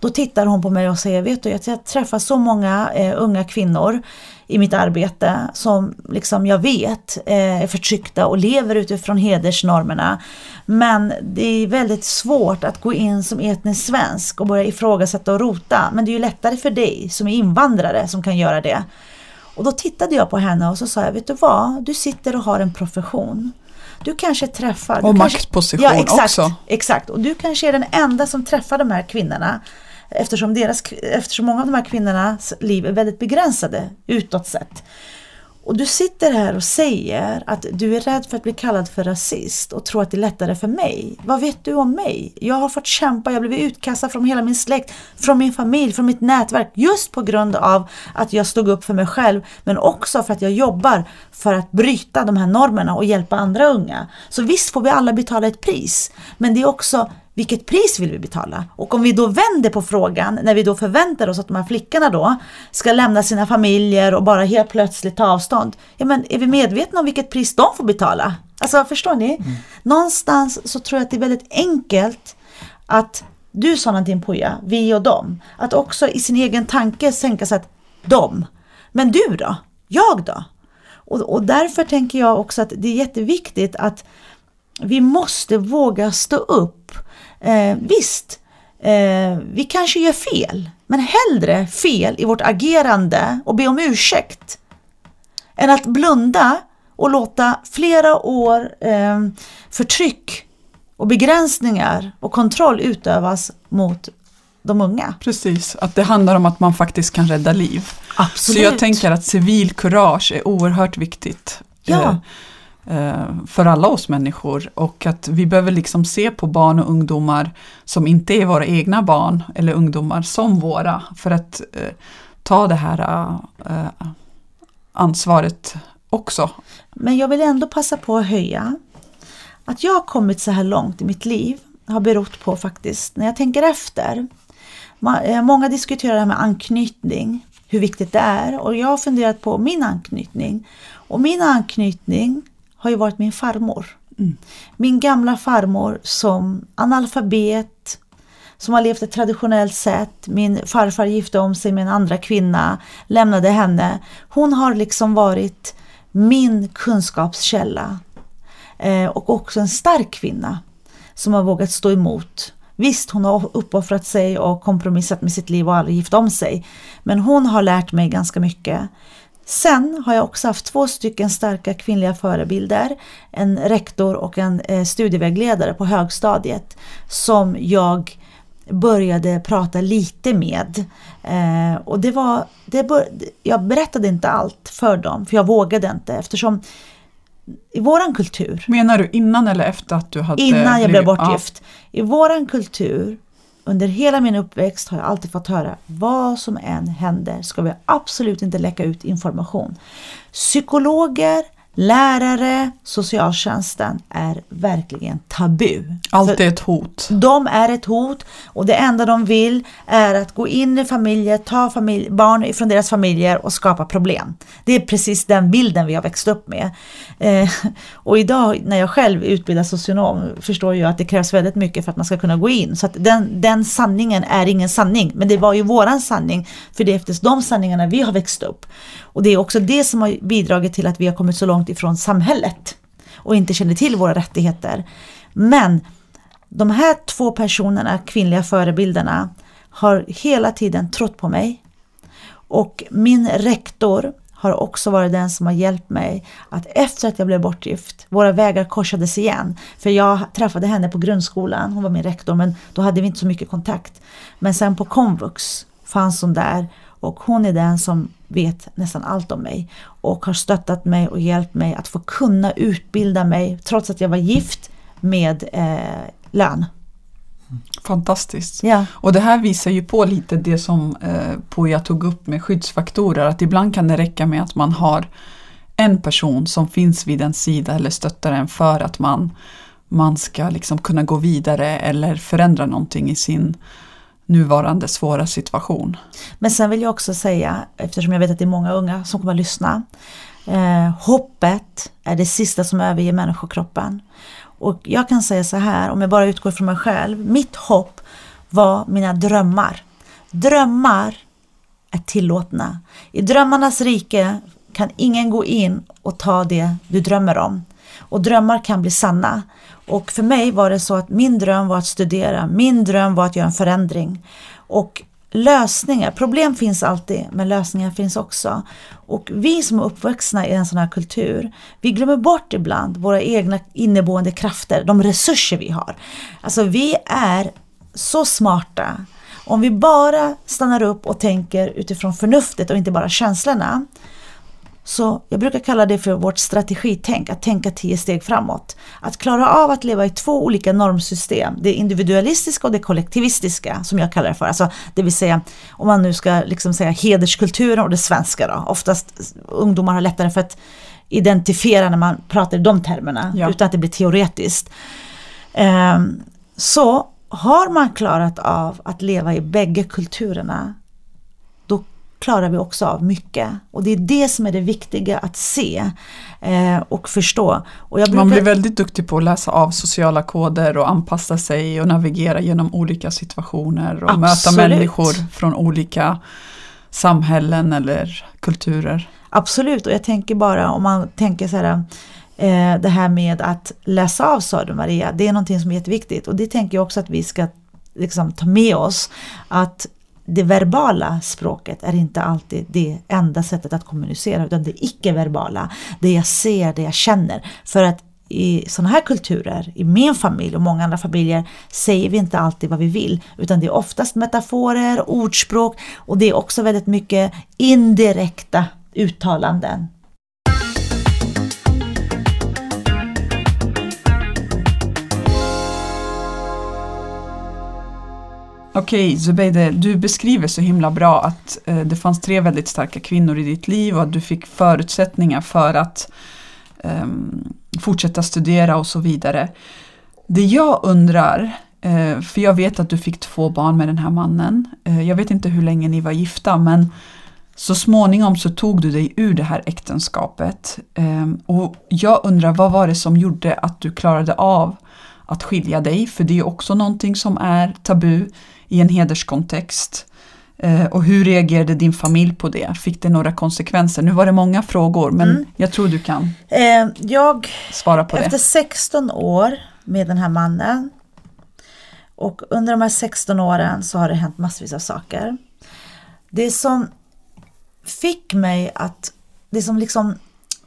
Då tittar hon på mig och säger, vet du jag träffar så många eh, unga kvinnor i mitt arbete som liksom jag vet eh, är förtryckta och lever utifrån hedersnormerna. Men det är väldigt svårt att gå in som etnisk svensk och börja ifrågasätta och rota. Men det är ju lättare för dig som är invandrare som kan göra det. Och då tittade jag på henne och så sa jag, vet du vad? Du sitter och har en profession. Du kanske träffar... Och du kanske, maktposition ja, exakt, också. Exakt, och du kanske är den enda som träffar de här kvinnorna eftersom, deras, eftersom många av de här kvinnornas liv är väldigt begränsade utåt sett. Och du sitter här och säger att du är rädd för att bli kallad för rasist och tror att det är lättare för mig. Vad vet du om mig? Jag har fått kämpa, jag har blivit utkastad från hela min släkt, från min familj, från mitt nätverk just på grund av att jag stod upp för mig själv men också för att jag jobbar för att bryta de här normerna och hjälpa andra unga. Så visst får vi alla betala ett pris men det är också vilket pris vill vi betala? Och om vi då vänder på frågan, när vi då förväntar oss att de här flickorna då ska lämna sina familjer och bara helt plötsligt ta avstånd. Ja men är vi medvetna om vilket pris de får betala? Alltså förstår ni? Mm. Någonstans så tror jag att det är väldigt enkelt att du sa någonting Puja, vi och dem. Att också i sin egen tanke sänka sig att de. Men du då? Jag då? Och, och därför tänker jag också att det är jätteviktigt att vi måste våga stå upp Eh, visst, eh, vi kanske gör fel, men hellre fel i vårt agerande och be om ursäkt än att blunda och låta flera år eh, förtryck och begränsningar och kontroll utövas mot de unga. Precis, att det handlar om att man faktiskt kan rädda liv. Absolut. Så jag tänker att civilkurage är oerhört viktigt. Ja. Eh, för alla oss människor och att vi behöver liksom se på barn och ungdomar som inte är våra egna barn eller ungdomar som våra för att eh, ta det här eh, ansvaret också. Men jag vill ändå passa på att höja att jag har kommit så här långt i mitt liv har berott på faktiskt, när jag tänker efter. Eh, många diskuterar det här med anknytning, hur viktigt det är och jag har funderat på min anknytning. Och min anknytning har ju varit min farmor. Mm. Min gamla farmor som analfabet, som har levt ett traditionellt sätt. Min farfar gifte om sig med en andra kvinna, lämnade henne. Hon har liksom varit min kunskapskälla. Eh, och också en stark kvinna som har vågat stå emot. Visst, hon har uppoffrat sig och kompromissat med sitt liv och aldrig gift om sig. Men hon har lärt mig ganska mycket. Sen har jag också haft två stycken starka kvinnliga förebilder, en rektor och en eh, studievägledare på högstadiet som jag började prata lite med. Eh, och det var, det bör, jag berättade inte allt för dem, för jag vågade inte eftersom i våran kultur. Menar du innan eller efter att du hade Innan jag blev bortgift. Ja. I våran kultur under hela min uppväxt har jag alltid fått höra vad som än händer ska vi absolut inte läcka ut information. Psykologer, lärare, socialtjänsten är verkligen tabu. Allt är ett hot. De är ett hot och det enda de vill är att gå in i familjer, ta familj, barn från deras familjer och skapa problem. Det är precis den bilden vi har växt upp med. Eh, och idag när jag själv är utbildad socionom förstår jag att det krävs väldigt mycket för att man ska kunna gå in. Så att den, den sanningen är ingen sanning, men det var ju våran sanning för det är efter de sanningarna vi har växt upp. Och det är också det som har bidragit till att vi har kommit så långt ifrån samhället och inte känner till våra rättigheter. Men de här två personerna, kvinnliga förebilderna, har hela tiden trott på mig. Och min rektor har också varit den som har hjälpt mig att efter att jag blev bortgift, våra vägar korsades igen. För jag träffade henne på grundskolan, hon var min rektor, men då hade vi inte så mycket kontakt. Men sen på komvux fanns hon där och hon är den som vet nästan allt om mig och har stöttat mig och hjälpt mig att få kunna utbilda mig trots att jag var gift med eh, lön. Fantastiskt. Ja. Och det här visar ju på lite det som eh, Poja tog upp med skyddsfaktorer, att ibland kan det räcka med att man har en person som finns vid en sida eller stöttar en för att man, man ska liksom kunna gå vidare eller förändra någonting i sin nuvarande svåra situation. Men sen vill jag också säga, eftersom jag vet att det är många unga som kommer att lyssna. Eh, hoppet är det sista som överger människokroppen. Och jag kan säga så här, om jag bara utgår från mig själv. Mitt hopp var mina drömmar. Drömmar är tillåtna. I drömmarnas rike kan ingen gå in och ta det du drömmer om. Och drömmar kan bli sanna. Och för mig var det så att min dröm var att studera, min dröm var att göra en förändring. Och lösningar, problem finns alltid, men lösningar finns också. Och vi som är uppvuxna i en sån här kultur, vi glömmer bort ibland våra egna inneboende krafter, de resurser vi har. Alltså vi är så smarta. Om vi bara stannar upp och tänker utifrån förnuftet och inte bara känslorna, så jag brukar kalla det för vårt strategitänk, att tänka tio steg framåt. Att klara av att leva i två olika normsystem, det individualistiska och det kollektivistiska som jag kallar det för. Alltså, det vill säga, om man nu ska liksom säga hederskulturen och det svenska då. Oftast ungdomar har lättare för att identifiera när man pratar i de termerna, ja. utan att det blir teoretiskt. Um, så har man klarat av att leva i bägge kulturerna klarar vi också av mycket. Och det är det som är det viktiga att se eh, och förstå. Och brukar... Man blir väldigt duktig på att läsa av sociala koder och anpassa sig och navigera genom olika situationer och Absolut. möta människor från olika samhällen eller kulturer. Absolut, och jag tänker bara om man tänker så här eh, det här med att läsa av sa du Maria, det är någonting som är jätteviktigt och det tänker jag också att vi ska liksom ta med oss. Att det verbala språket är inte alltid det enda sättet att kommunicera utan det icke-verbala, det jag ser, det jag känner. För att i sådana här kulturer, i min familj och många andra familjer, säger vi inte alltid vad vi vill, utan det är oftast metaforer, ordspråk och det är också väldigt mycket indirekta uttalanden. Okej, Zubeide, du beskriver så himla bra att eh, det fanns tre väldigt starka kvinnor i ditt liv och att du fick förutsättningar för att eh, fortsätta studera och så vidare. Det jag undrar, eh, för jag vet att du fick två barn med den här mannen. Eh, jag vet inte hur länge ni var gifta men så småningom så tog du dig ur det här äktenskapet. Ehm, och jag undrar vad var det som gjorde att du klarade av att skilja dig? För det är också någonting som är tabu i en hederskontext. Eh, och hur reagerade din familj på det? Fick det några konsekvenser? Nu var det många frågor men mm. jag tror du kan eh, jag, svara på efter det. Efter 16 år med den här mannen och under de här 16 åren så har det hänt massvis av saker. Det som fick mig att, det som liksom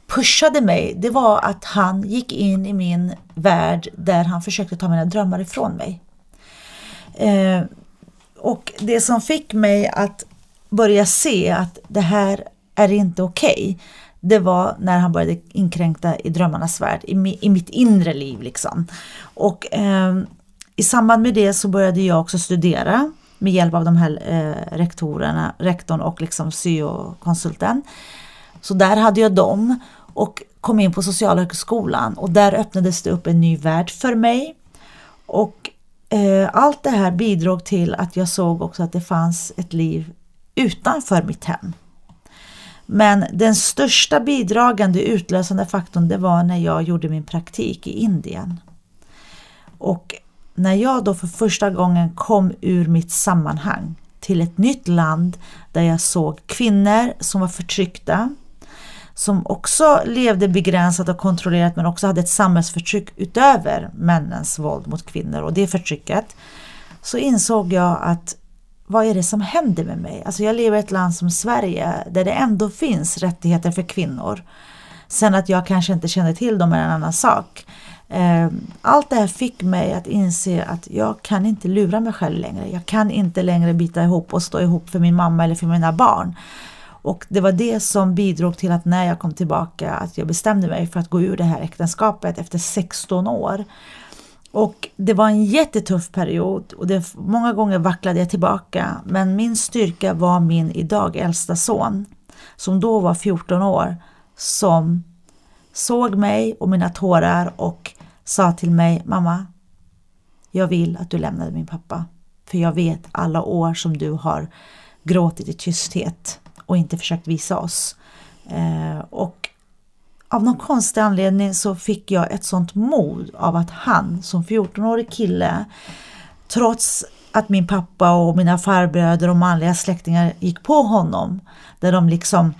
pushade mig, det var att han gick in i min värld där han försökte ta mina drömmar ifrån mig. Och det som fick mig att börja se att det här är inte okej. Okay, det var när han började inkränkta i drömmarnas värld, i, i mitt inre liv liksom. Och eh, i samband med det så började jag också studera med hjälp av de här eh, rektorerna, rektorn och liksom syokonsulten. Så där hade jag dem och kom in på Socialhögskolan och där öppnades det upp en ny värld för mig. Och Eh, allt det här bidrog till att jag såg också att det fanns ett liv utanför mitt hem. Men den största bidragande utlösande faktorn det var när jag gjorde min praktik i Indien. Och när jag då för första gången kom ur mitt sammanhang till ett nytt land där jag såg kvinnor som var förtryckta, som också levde begränsat och kontrollerat men också hade ett samhällsförtryck utöver männens våld mot kvinnor och det förtrycket. Så insåg jag att vad är det som händer med mig? Alltså jag lever i ett land som Sverige där det ändå finns rättigheter för kvinnor. Sen att jag kanske inte kände till dem är en annan sak. Ehm, allt det här fick mig att inse att jag kan inte lura mig själv längre. Jag kan inte längre bita ihop och stå ihop för min mamma eller för mina barn. Och det var det som bidrog till att när jag kom tillbaka att jag bestämde mig för att gå ur det här äktenskapet efter 16 år. Och det var en jättetuff period och det, många gånger vacklade jag tillbaka. Men min styrka var min idag äldsta son, som då var 14 år, som såg mig och mina tårar och sa till mig, mamma, jag vill att du lämnade min pappa. För jag vet alla år som du har gråtit i tysthet och inte försökt visa oss. Eh, och av någon konstig anledning så fick jag ett sånt mod av att han som 14-årig kille, trots att min pappa och mina farbröder och manliga släktingar gick på honom, där de liksom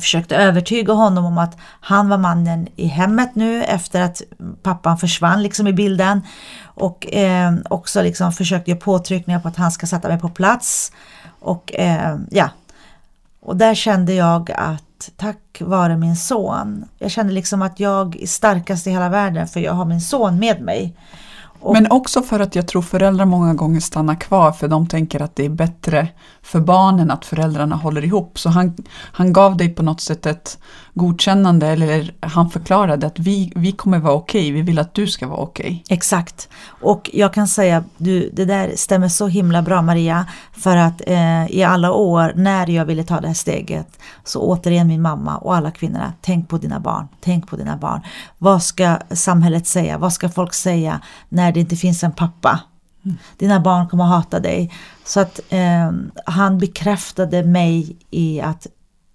försökte övertyga honom om att han var mannen i hemmet nu efter att pappan försvann liksom i bilden. Och eh, också liksom försökte göra påtryckningar på att han ska sätta mig på plats. Och eh, ja, och där kände jag att tack vare min son, jag kände liksom att jag är starkast i hela världen för jag har min son med mig. Och, Men också för att jag tror föräldrar många gånger stannar kvar för de tänker att det är bättre för barnen att föräldrarna håller ihop. Så han, han gav dig på något sätt ett godkännande eller han förklarade att vi, vi kommer vara okej, okay, vi vill att du ska vara okej. Okay. Exakt. Och jag kan säga, du, det där stämmer så himla bra Maria, för att eh, i alla år när jag ville ta det här steget så återigen min mamma och alla kvinnorna, tänk på dina barn, tänk på dina barn. Vad ska samhället säga, vad ska folk säga när det inte finns en pappa? Mm. Dina barn kommer hata dig. Så att eh, han bekräftade mig i att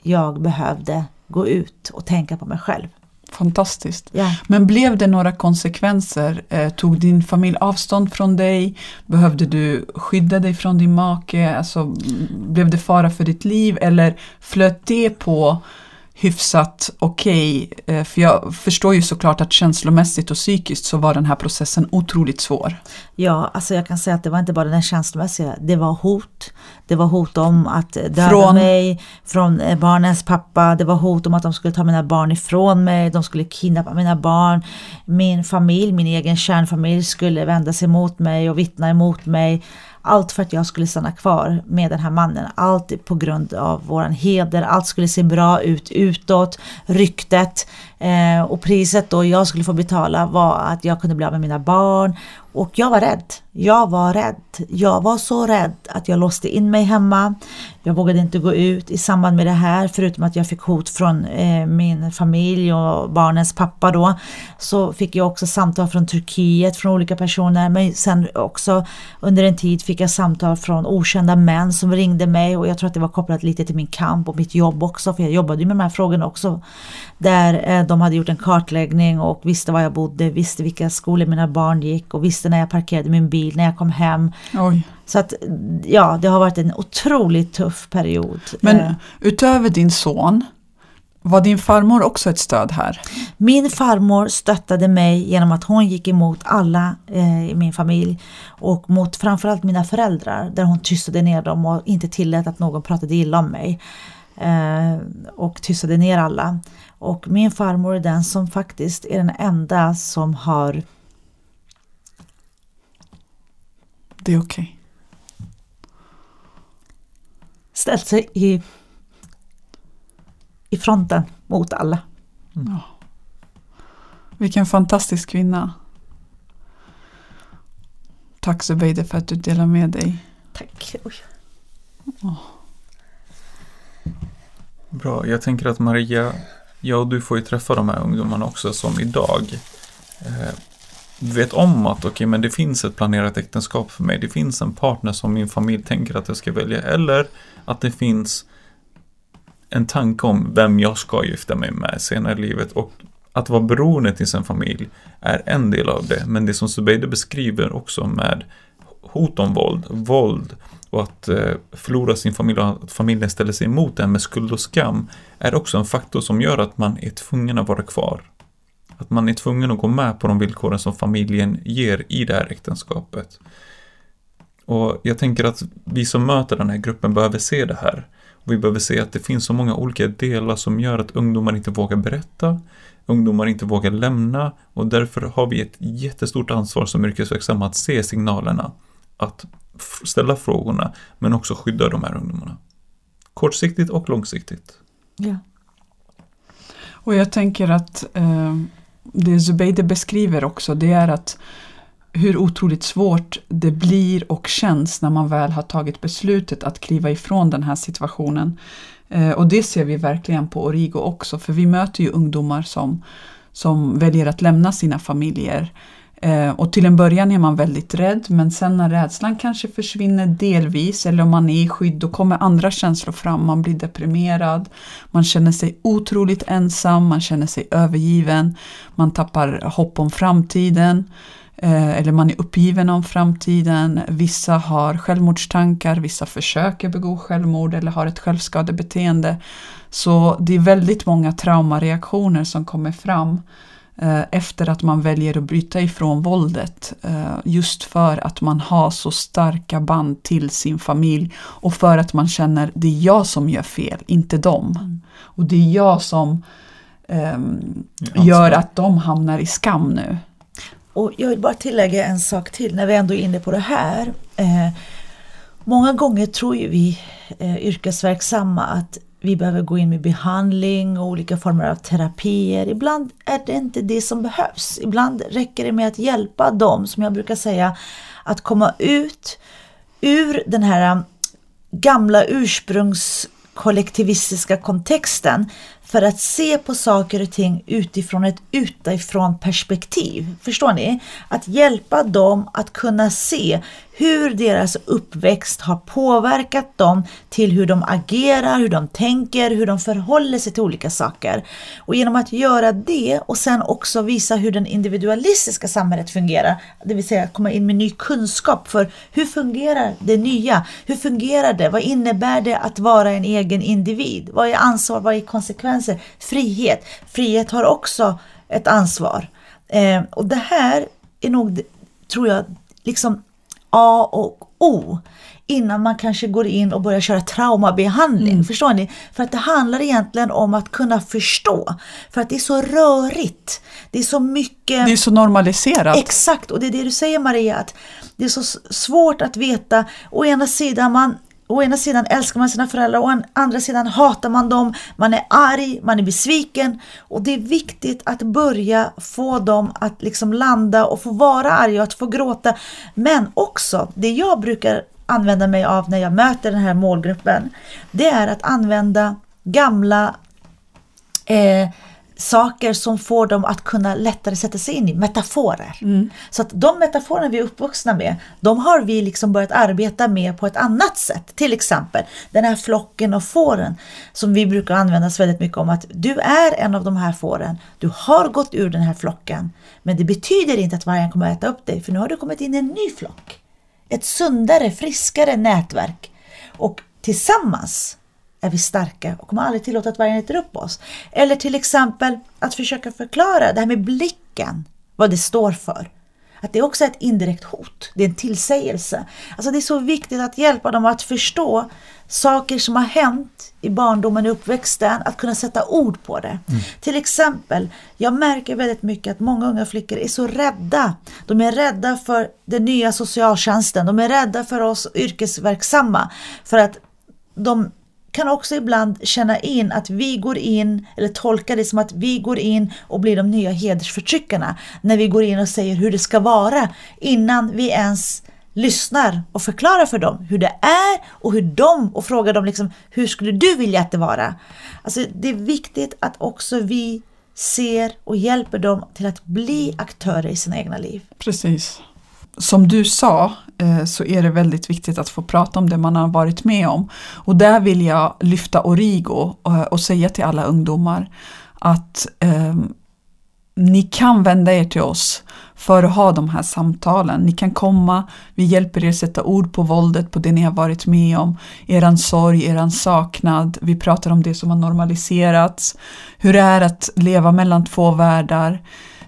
jag behövde gå ut och tänka på mig själv. Fantastiskt. Yeah. Men blev det några konsekvenser? Eh, tog din familj avstånd från dig? Behövde du skydda dig från din make? Alltså, blev det fara för ditt liv? Eller flöt det på hyfsat okej. Okay, eh, för jag förstår ju såklart att känslomässigt och psykiskt så var den här processen otroligt svår. Ja, alltså jag kan säga att det var inte bara den känslomässiga, det var hot. Det var hot om att döda från... mig, från eh, barnens pappa. Det var hot om att de skulle ta mina barn ifrån mig, de skulle kidnappa mina barn. Min familj, min egen kärnfamilj skulle vända sig mot mig och vittna emot mig. Allt för att jag skulle stanna kvar med den här mannen. Allt på grund av våran heder. Allt skulle se bra ut utåt. Ryktet. Eh, och priset då jag skulle få betala var att jag kunde bli av med mina barn. Och jag var rädd. Jag var rädd. Jag var så rädd att jag låste in mig hemma. Jag vågade inte gå ut i samband med det här förutom att jag fick hot från eh, min familj och barnens pappa då. Så fick jag också samtal från Turkiet från olika personer men sen också under en tid fick jag samtal från okända män som ringde mig och jag tror att det var kopplat lite till min kamp och mitt jobb också för jag jobbade ju med de här frågorna också. Där eh, de hade gjort en kartläggning och visste var jag bodde, visste vilka skolor mina barn gick och visste när jag parkerade min bil, när jag kom hem. Oj. Så att ja, det har varit en otroligt tuff period. Men eh. utöver din son, var din farmor också ett stöd här? Min farmor stöttade mig genom att hon gick emot alla eh, i min familj och mot framförallt mina föräldrar där hon tystade ner dem och inte tillät att någon pratade illa om mig. Eh, och tystade ner alla. Och min farmor är den som faktiskt är den enda som har Det är okej. Okay. Ställt sig i, i fronten mot alla. Mm. Vilken fantastisk kvinna. Tack Zubeide för att du delar med dig. Tack. Oh. Bra, jag tänker att Maria, ja du får ju träffa de här ungdomarna också som idag eh, vet om att okej, okay, men det finns ett planerat äktenskap för mig. Det finns en partner som min familj tänker att jag ska välja. Eller att det finns en tanke om vem jag ska gifta mig med senare i livet. Och att vara beroende till sin familj är en del av det. Men det som Zubeide beskriver också med hot om våld, våld och att eh, förlora sin familj och att familjen ställer sig emot den med skuld och skam är också en faktor som gör att man är tvungen att vara kvar. Att man är tvungen att gå med på de villkoren som familjen ger i det här äktenskapet. Och jag tänker att vi som möter den här gruppen behöver se det här. Och vi behöver se att det finns så många olika delar som gör att ungdomar inte vågar berätta, ungdomar inte vågar lämna och därför har vi ett jättestort ansvar som yrkesverksamma att se signalerna, att ställa frågorna men också skydda de här ungdomarna. Kortsiktigt och långsiktigt. Ja. Och jag tänker att eh, det Zubeide beskriver också det är att hur otroligt svårt det blir och känns när man väl har tagit beslutet att kliva ifrån den här situationen. Eh, och det ser vi verkligen på Origo också, för vi möter ju ungdomar som, som väljer att lämna sina familjer. Eh, och till en början är man väldigt rädd, men sen när rädslan kanske försvinner delvis, eller om man är i skydd, då kommer andra känslor fram. Man blir deprimerad, man känner sig otroligt ensam, man känner sig övergiven, man tappar hopp om framtiden. Eh, eller man är uppgiven om framtiden. Vissa har självmordstankar, vissa försöker begå självmord eller har ett självskadebeteende. Så det är väldigt många traumareaktioner som kommer fram efter att man väljer att bryta ifrån våldet. Eh, just för att man har så starka band till sin familj och för att man känner det är jag som gör fel, inte dem. Mm. Och det är jag som um, gör att de hamnar i skam nu. Och jag vill bara tillägga en sak till när vi ändå är inne på det här. Eh, många gånger tror ju vi eh, yrkesverksamma att vi behöver gå in med behandling och olika former av terapier. Ibland är det inte det som behövs. Ibland räcker det med att hjälpa dem, som jag brukar säga, att komma ut ur den här um, gamla ursprungskollektivistiska kontexten för att se på saker och ting utifrån ett utifrån perspektiv. Förstår ni? Att hjälpa dem att kunna se hur deras uppväxt har påverkat dem till hur de agerar, hur de tänker, hur de förhåller sig till olika saker. Och genom att göra det och sen också visa hur det individualistiska samhället fungerar, det vill säga komma in med ny kunskap för hur fungerar det nya? Hur fungerar det? Vad innebär det att vara en egen individ? Vad är ansvar? Vad är konsekvenser? Frihet. Frihet har också ett ansvar. Eh, och det här är nog, tror jag, liksom A och O innan man kanske går in och börjar köra traumabehandling. Mm. Förstår ni? För att det handlar egentligen om att kunna förstå. För att det är så rörigt. Det är så mycket... Det är så normaliserat. Exakt, och det är det du säger Maria, att det är så svårt att veta. Å ena sidan, man Å ena sidan älskar man sina föräldrar, å andra sidan hatar man dem, man är arg, man är besviken. Och det är viktigt att börja få dem att liksom landa och få vara arga och att få gråta. Men också, det jag brukar använda mig av när jag möter den här målgruppen, det är att använda gamla eh, saker som får dem att kunna lättare sätta sig in i, metaforer. Mm. Så att de metaforer vi är uppvuxna med, de har vi liksom börjat arbeta med på ett annat sätt. Till exempel den här flocken av fåren som vi brukar använda oss väldigt mycket om att du är en av de här fåren, du har gått ur den här flocken, men det betyder inte att vargen kommer att äta upp dig, för nu har du kommit in i en ny flock. Ett sundare, friskare nätverk. Och tillsammans är vi starka och kommer aldrig tillåta att vargen äter upp oss. Eller till exempel att försöka förklara det här med blicken, vad det står för. Att det också är ett indirekt hot, det är en tillsägelse. Alltså det är så viktigt att hjälpa dem att förstå saker som har hänt i barndomen och uppväxten, att kunna sätta ord på det. Mm. Till exempel, jag märker väldigt mycket att många unga flickor är så rädda. De är rädda för den nya socialtjänsten, de är rädda för oss yrkesverksamma. För att de kan också ibland känna in att vi går in, eller tolka det som att vi går in och blir de nya hedersförtryckarna. När vi går in och säger hur det ska vara innan vi ens lyssnar och förklarar för dem hur det är och hur de och frågar dem liksom hur skulle du vilja att det vara? Alltså det är viktigt att också vi ser och hjälper dem till att bli aktörer i sina egna liv. Precis som du sa eh, så är det väldigt viktigt att få prata om det man har varit med om. Och där vill jag lyfta Origo och, och säga till alla ungdomar att eh, ni kan vända er till oss för att ha de här samtalen. Ni kan komma, vi hjälper er sätta ord på våldet, på det ni har varit med om, eran sorg, eran saknad. Vi pratar om det som har normaliserats, hur det är att leva mellan två världar.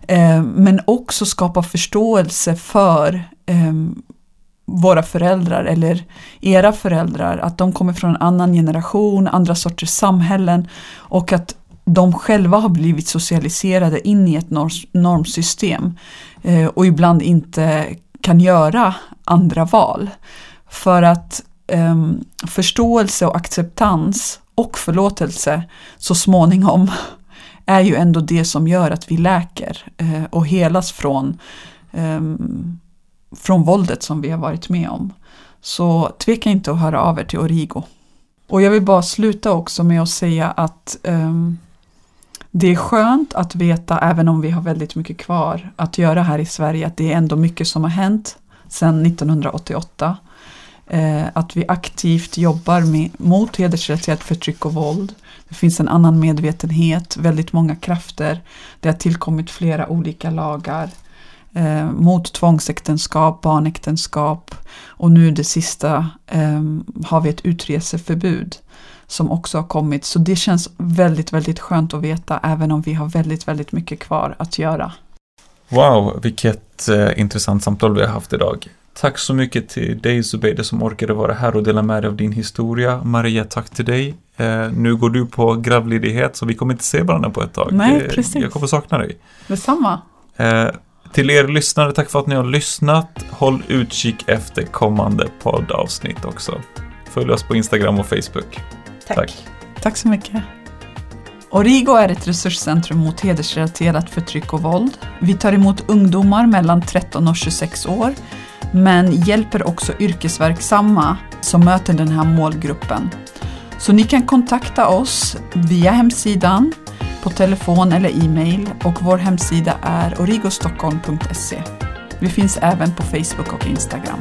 Eh, men också skapa förståelse för ehm, våra föräldrar eller era föräldrar, att de kommer från en annan generation, andra sorters samhällen. Och att de själva har blivit socialiserade in i ett normsystem. Eh, och ibland inte kan göra andra val. För att um, förståelse och acceptans och förlåtelse så småningom är ju ändå det som gör att vi läker eh, och helas från, ehm, från våldet som vi har varit med om. Så tveka inte att höra av er till Origo. Och jag vill bara sluta också med att säga att um, det är skönt att veta, även om vi har väldigt mycket kvar att göra här i Sverige, att det är ändå mycket som har hänt sedan 1988. Eh, att vi aktivt jobbar med, mot hedersrelaterat förtryck och våld. Det finns en annan medvetenhet, väldigt många krafter. Det har tillkommit flera olika lagar eh, mot tvångsäktenskap, barnäktenskap och nu det sista eh, har vi ett utreseförbud som också har kommit. Så det känns väldigt, väldigt skönt att veta även om vi har väldigt, väldigt mycket kvar att göra. Wow, vilket eh, intressant samtal vi har haft idag. Tack så mycket till dig Zubeide som orkade vara här och dela med dig av din historia. Maria, tack till dig. Eh, nu går du på gravledighet så vi kommer inte se varandra på ett tag. Nej, precis. Jag kommer sakna dig. Detsamma. Eh, till er lyssnare, tack för att ni har lyssnat. Håll utkik efter kommande poddavsnitt också. Följ oss på Instagram och Facebook. Tack. Tack. Tack så mycket. Origo är ett resurscentrum mot hedersrelaterat förtryck och våld. Vi tar emot ungdomar mellan 13 och 26 år, men hjälper också yrkesverksamma som möter den här målgruppen. Så ni kan kontakta oss via hemsidan, på telefon eller e-mail och vår hemsida är origostockholm.se. Vi finns även på Facebook och Instagram.